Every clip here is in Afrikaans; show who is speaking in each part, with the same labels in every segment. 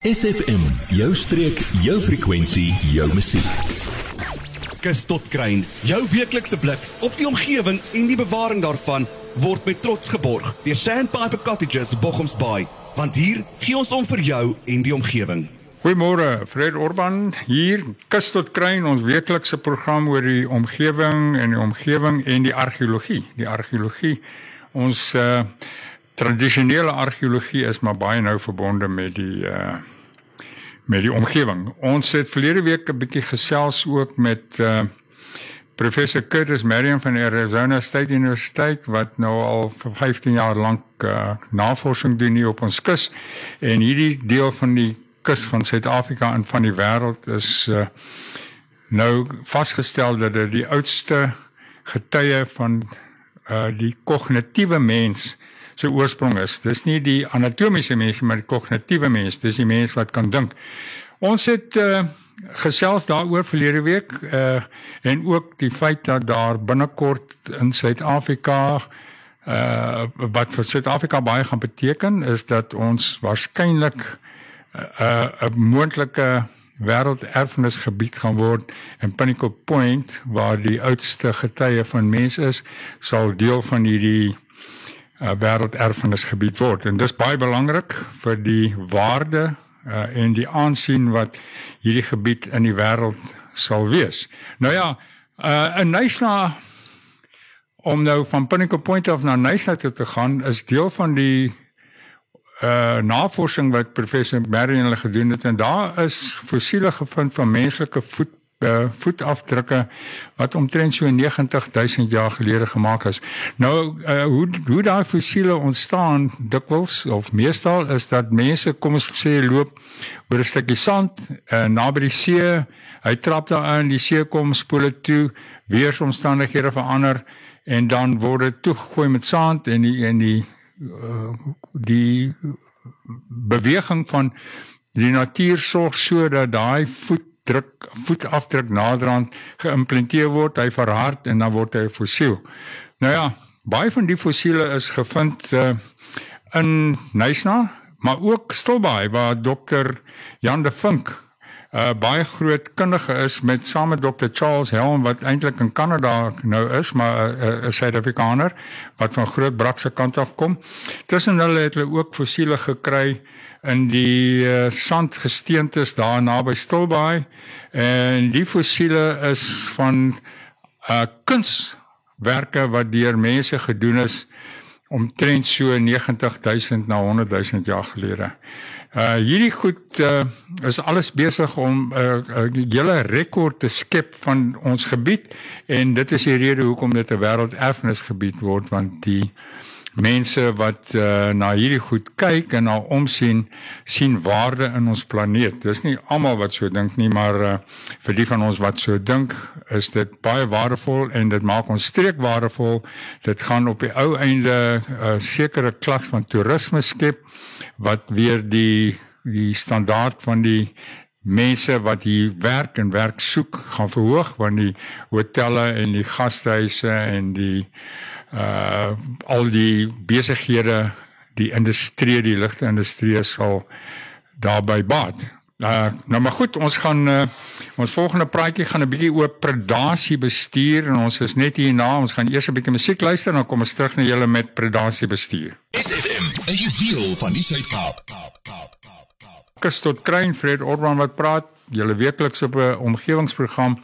Speaker 1: SFM, jou streek, jou frekwensie, jou musiek.
Speaker 2: Kus tot kruin, jou weeklikse blik op die omgewing en die bewaring daarvan word met trots geborg deur Sandpiper Cottages Bochums Bay, want hier gee ons om vir jou en die omgewing.
Speaker 3: Goeiemôre, Fred Orban hier. Kus tot kruin ons weeklikse program oor die omgewing en die omgewing en die argeologie. Die argeologie ons uh tradisionele argeologie is maar baie nou verbonde met die uh met die omgewing. Ons het verlede week 'n bietjie gesels ook met uh professor Curtis Merriam van Arizona State University wat nou al vir 15 jaar lank uh navorsing doen hier op ons kus en hierdie deel van die kus van Suid-Afrika en van die wêreld is uh nou vasgestel dat dit die oudste getuie van uh die kognitiewe mens se oorsprong is. Dis nie die anatomiese mens maar die kognitiewe mens, dis die mens wat kan dink. Ons het uh gesels daaroor verlede week uh en ook die feit dat daar binnekort in Suid-Afrika uh wat vir Suid-Afrika baie gaan beteken is dat ons waarskynlik 'n uh, 'n moontlike wêrelderfenisgebied gaan word en Pinnacle Point waar die oudste getuie van mens is sal deel van hierdie uh, wêrelderfenisgebied word en dis baie belangrik vir die waarde uh, en die aansien wat hierdie gebied in die wêreld sal wees. Nou ja, uh, in Nysna om nou van Pinnacle Point af na Nysna toe te gaan is deel van die uh navorsing wat professor Marion hulle gedoen het en daar is fossiele gevind van menslike voet uh, voetafdrukke wat omtrent so 90000 jaar gelede gemaak is. Nou uh, hoe hoe daai fossiele ontstaan dikwels of meestal is dat mense kom ons sê loop oor 'n stukkie sand uh, naby die see, hy trap daar in, die see kom spoel dit toe, weeromstandighede verander en dan word dit toegegooi met sand en die en die uh, die beweging van die natuur sorg sodat daai voet druk voetafdruk naderhand geïmplanteer word, hy verhard en dan word hy 'n fossiel. Nou ja, baie van die fossiele is gevind uh, in Nysna, maar ook Stilbaai waar dokter Jan de Vink 'n uh, baie groot kundige is met saam met dokter Charles Helm wat eintlik in Kanada nou is, maar 'n uh, uh, Suid-Afrikaner wat van Groot Brak se kant af kom. Tussen hulle het hulle ook fossiele gekry in die uh, sandgesteentes daar naby Stilbaai en die fossiele is van uh, kunswerke wat deur mense gedoen is omtrent so 90000 na 100000 jaar gelede. Uh hierdie goed uh is alles besig om 'n uh, hele rekord te skep van ons gebied en dit is die rede hoekom dit 'n wêrelderfenisgebied word want die uh mense wat uh, na hierdie goed kyk en na omsien sien waarde in ons planeet. Dis nie almal wat so dink nie, maar uh, vir die van ons wat so dink, is dit baie waardevol en dit maak ons streek waardevol. Dit gaan op die ou einde 'n uh, sekere klas van toerisme skep wat weer die die standaard van die mense wat hier werk en werk soek gaan verhoog want die hotelle en die gastehuise en die uh al die besighede, die industrie, die ligte industrie sal daarbey baat. Uh nou maar goed, ons gaan uh ons volgende praatjie gaan 'n bietjie oor predasie bestuur en ons is net hierna, ons gaan eers 'n bietjie musiek luister en dan kom ons terug na julle met predasie bestuur.
Speaker 1: SFM, 'n juweel van die Suid-Kaap.
Speaker 3: Kus tot kruin Fred Orban wat praat, julle weekliks op 'n omgewingsprogram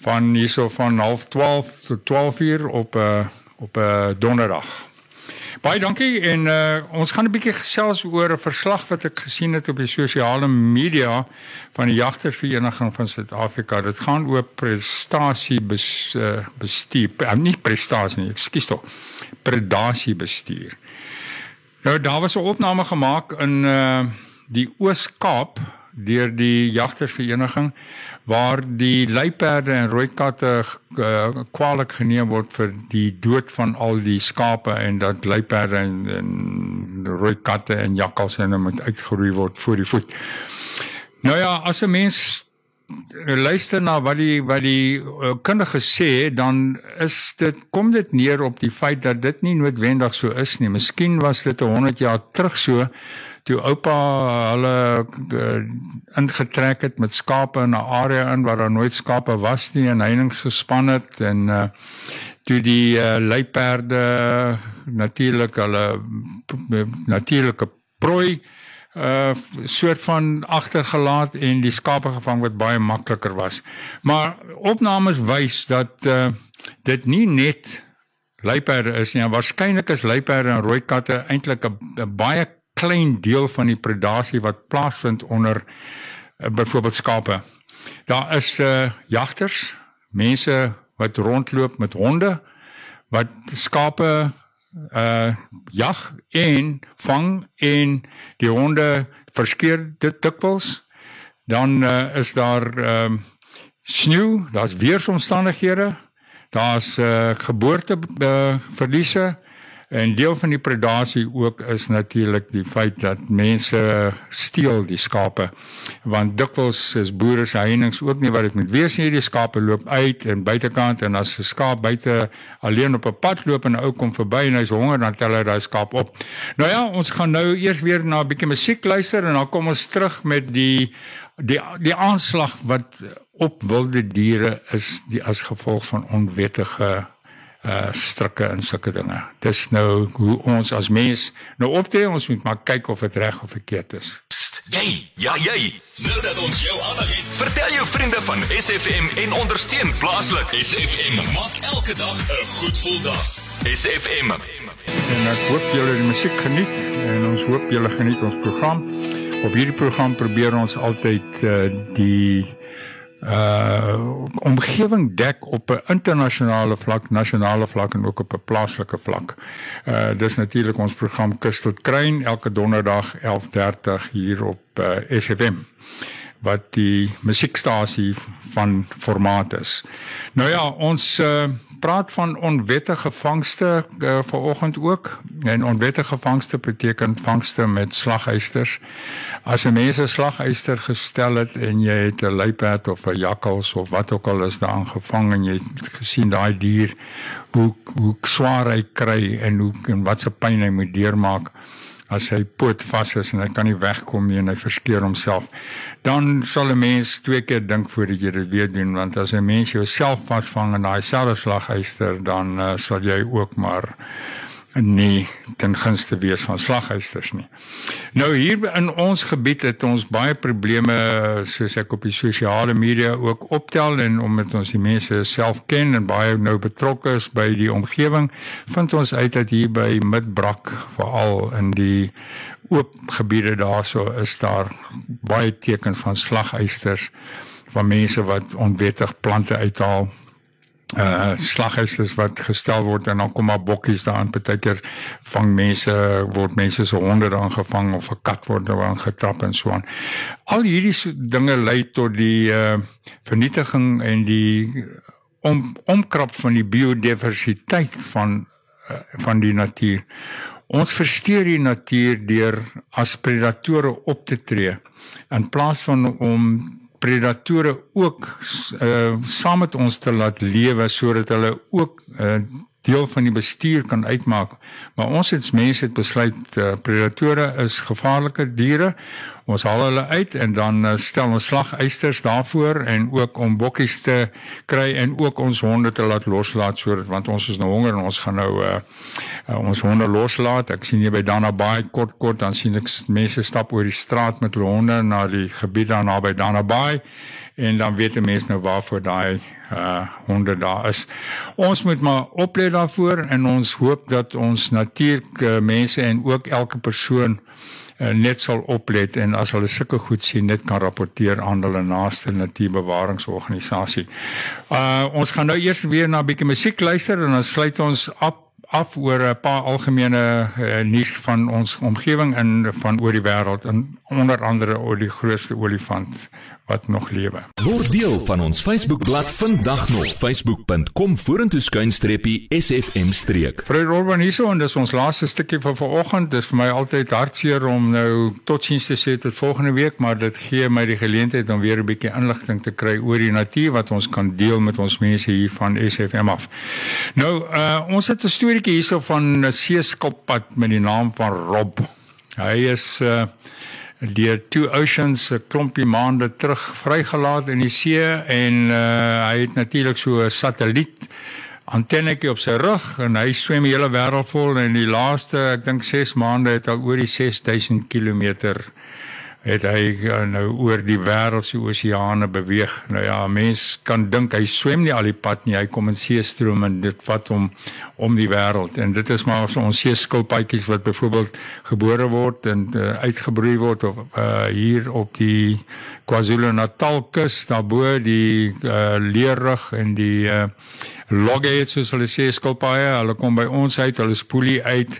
Speaker 3: van hierso van 12:30 tot 12:00 op 'n uh, op 'n uh, donderdag. Baie dankie en uh, ons gaan 'n bietjie gesels oor 'n verslag wat ek gesien het op die sosiale media van die jagtersvereniging van Suid-Afrika. Dit gaan oor prestasie bes, uh, bestuur, uh, nie prestasie nie, ekskuus tog. Predasie bestuur. Nou daar was 'n opname gemaak in uh, die Oos-Kaap deur die jagtersvereniging waar die luiperde en rooi katte uh, kwaliek geneem word vir die dood van al die skape en dat luiperde en, en rooi katte en jakkals en moet uitgeroei word voor die voet. Nou ja, as 'n mens luister na wat die wat die uh, kundige sê, dan is dit kom dit neer op die feit dat dit nie noodwendig so is nie. Miskien was dit 100 jaar terug so toe oupa hulle uh, ingetrek het met skape in 'n area in waar daar nooit skape was nie en heininge gespan het en uh, toe die uh, luiperde natuurlik hulle natuurlike prooi uh soort van agtergelaat en die skape gevang wat baie makliker was. Maar opnames wys dat uh dit nie net luiperde is nie. Waarskynlik is luiperde en rooi katte eintlik 'n baie klein deel van die predasie wat plaasvind onder uh, byvoorbeeld skape. Daar is uh jagters, mense wat rondloop met honde wat skape uh jag en vang en die honde verskeer dit dikwels dan uh, is daar ehm uh, sneeu daar's weeromstandighede daar's uh, geboorte uh, verliese En deel van die predasie ook is natuurlik die feit dat mense steel die skape. Want dikwels is boere se heininge ook nie wat dit moet wees nie. Die skape loop uit en buitekant en as 'n skaap buite alleen op 'n pad loop en 'n ou kom verby en hy's honger dan tel hy daai skaap op. Nou ja, ons gaan nou eers weer na 'n bietjie musiek luister en dan kom ons terug met die die die aanslag wat op wilde diere is die as gevolg van onwettige uh strikke en sulke dinge. Dis nou hoe ons as mens nou optree, ons moet maar kyk of dit reg of verkeerd is.
Speaker 1: Psst, jy, ja jy. Nou dat ons jou aandag het, vertel jou vriende van SFM en ondersteun plaaslik. SFM maak elke dag 'n goed gevoel dag. SFM.
Speaker 3: En ek hoop julle die musiek geniet en ons hoop julle geniet ons program. Op hierdie program probeer ons altyd uh die uh omgewing dek op 'n internasionale vlak, nasionale vlak en ook op 'n plaaslike vlak. Uh dis natuurlik ons program Kus tot Kruin elke donderdag 11:30 hier op uh, SFM wat die musiekstasie van formaat is. Nou ja, ons uh praat van onwettige vangste uh, vanoggend ook. En onwettige vangste beteken vangste met slaghuisters. As 'n mens 'n slaghuister gestel het en jy het 'n luiperd of 'n jakkals of wat ook al is daar gevang en jy het gesien daai dier hoe hoe swaar hy kry en hoe en wat se pyn hy moet deurmaak as hy poot vas is en hy kan nie wegkom nie en hy verskeer homself. Dan sal 'n mens twee keer dink voordat jy dit weer doen want as 'n mens jouself vasvang in daai selfde slaghuister dan uh, sal jy ook maar nie ten gunste wees van slaghuisters nie. Nou hier in ons gebied het ons baie probleme soos ek op die sosiale media ook optel en omdat ons die mense self ken en baie nou betrokke is by die omgewing, vind ons uit dat hier by Midbrak veral in die oop gebiede daarso is daar baie tekens van slaghuisters van mense wat onwettig plante uithaal uh slaghuisers wat gestel word en dan kom maar bokkies daarin partykeer vang mense word mense se honde dan gevang of 'n kat word dan getrap en so aan. Al hierdie dinge lei tot die uh vernietiging en die om omkrap van die biodiversiteit van uh, van die natuur. Ons versteur die natuur deur as predatore op te tree in plaas van om predatore ook uh saam met ons te laat lewe sodat hulle ook uh, deel van die bestuur kan uitmaak. Maar ons het mense het besluit uh, predatore is gevaarlike diere. Ons haal hulle uit en dan uh, stel ons slagysters daarvoor en ook om bokkies te kry en ook ons honde te laat loslaat sodat want ons is nou honger en ons gaan nou uh, uh, ons honde loslaat. Ek sien hier by Dana Bay kort kort dan sien ek mense stap oor die straat met hulle honde na die gebied daar naby Dana Bay en dan weet 'n mens nou waarvoor daai uh honde daar is. Ons moet maar oplet daarvoor en ons hoop dat ons natuurlike mense en ook elke persoon uh, net sal oplet en as hulle sulke goed sien net kan rapporteer aan hulle naaste natuurbewaringsorganisasie. Uh ons gaan nou eers weer na 'n bietjie musiek luister en dan sluit ons af af oor 'n paar algemene uh, nuus van ons omgewing en van oor die wêreld en onder andere oor die grootste olifant wat nog lewe.
Speaker 1: Word deel van ons Facebookblad vandag nog facebook.com vorentoe skuinstreppie SFM streek.
Speaker 3: Vrou Robben hierso en dis ons laaste stukkie van vanoggend. Dis vir my altyd hartseer om nou totsiens te sê tot volgende week, maar dit gee my die geleentheid om weer 'n bietjie inligting te kry oor die natuur wat ons kan deel met ons mense hier van SFM af. Nou, uh ons het 'n storieetjie hierso van 'n seeskilpad met die naam van Rob. Hy is uh deur Two Oceans 'n klompie maande terug vrygelaat in die see en uh, hy het natuurlik so 'n satelliet antennetjie op sy rug en hy swem die hele wêreld vol en die laaste ek dink 6 maande het al oor die 6000 km het hy uh, nou oor die wêreld se oseane beweeg. Nou ja, mens kan dink hy swem nie al die pad nie. Hy kom in seestrome en dit vat hom om die wêreld. En dit is maar so ons seeskilpaadjies wat byvoorbeeld gebore word en uh, uitgebroei word of uh, hier op die KwaZulu-Natal kus daarbo die uh, leerrug en die uh, loggates soos hulle sê skilpaaie, hulle kom by ons uit, hulle spoelie uit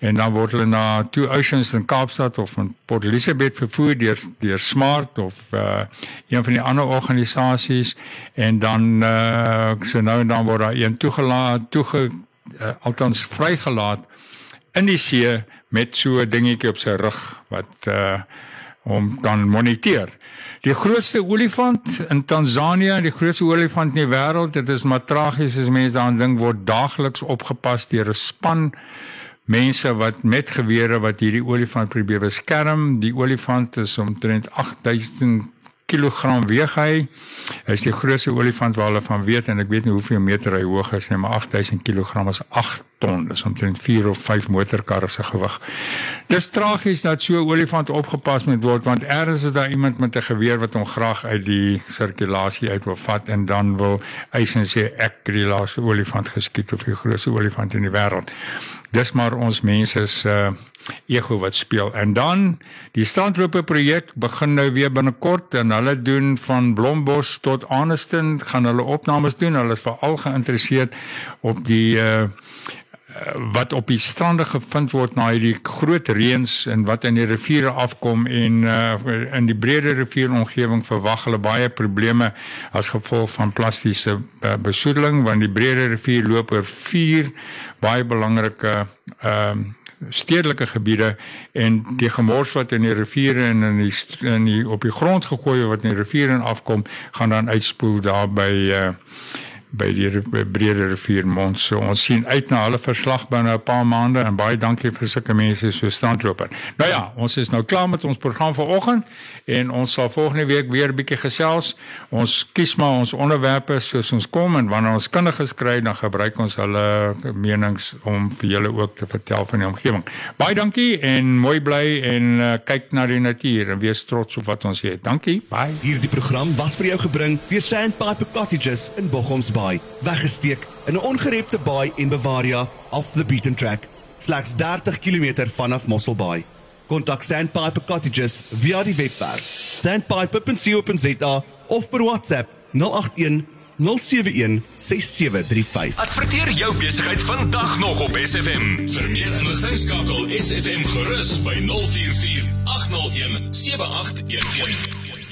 Speaker 3: en dan word hulle na Two Oceans in Kaapstad of in Port Elizabeth vervoer deur deur Smart of uh een van die ander organisasies en dan uh so nou en dan word daar een toegelaat toege uh, althans vrygelaat in die see met so 'n dingetjie op sy rug wat uh om kan moniteer. Die grootste olifant in Tansanië, die grootste olifant in die wêreld, dit is maar tragies as mense daaraan dink word daagliks opgepas deur 'n span mense wat met gewere wat hierdie olifant probeer beskerm. Die olifant is omtrent 8000 kg weeg hy. Hy is die grootste olifant wat hulle van weet en ek weet nie hoeveel meter hy hoog is nie, maar 8000 kg is 8 ton. Dis omtrent 4 of 5 motorkarre se gewig. Dis tragies dat so 'n olifant opgepas moet word want eers is daar iemand met 'n geweer wat hom graag uit die sirkulasie uit wil vat en dan wil en sê ek het die laaste olifant geskiet of die grootste olifant in die wêreld. Dis maar ons mense se uh, ego wat speel. En dan die standlope projek begin nou weer binnekort en hulle doen van Blombos tot Aniston gaan hulle opnames doen. Hulle is veral geïnteresseerd op die uh wat op die strande gevind word na hierdie groot reëns en wat in die riviere afkom en uh in die breër rivier omgewing verwag hulle baie probleme as gevolg van plastiese uh, besoedeling want die breër rivier loop oor vier baie belangrike ehm uh, stedelike gebiede en die gemors wat in die riviere en in die, in die op die grond gegooi word wat in die riviere afkom gaan dan uitspoel daar by uh, by die breëre rivier mond. So ons sien uit na hulle verslag binne 'n paar maande en baie dankie vir sulke mense so standloper. Nou ja, ons is nou klaar met ons program vanoggend en ons sal volgende week weer 'n bietjie gesels. Ons kies maar ons onderwerpe soos ons kom en wanneer ons kundiges kry, dan gebruik ons hulle menings om vir julle ook te vertel van die omgewing. Baie dankie en mooi bly en uh, kyk na die natuur en wees trots op wat ons het. Dankie. Bye.
Speaker 2: Hierdie program was vir jou gebring deur Sandpiper Cottages in Bochoms Bay, weggesteek in 'n ongerepte baai en Bavaria off the beaten track, slegs 30 km vanaf Mosselbaai. Kontak Sandpiper Cottages via die webwerf sandpiper.co.za of per WhatsApp 081 071 6735.
Speaker 1: Adverteer jou besigheid vandag nog op SFM. Vir meer inligting skakel SFM gerus by 044 801 7811.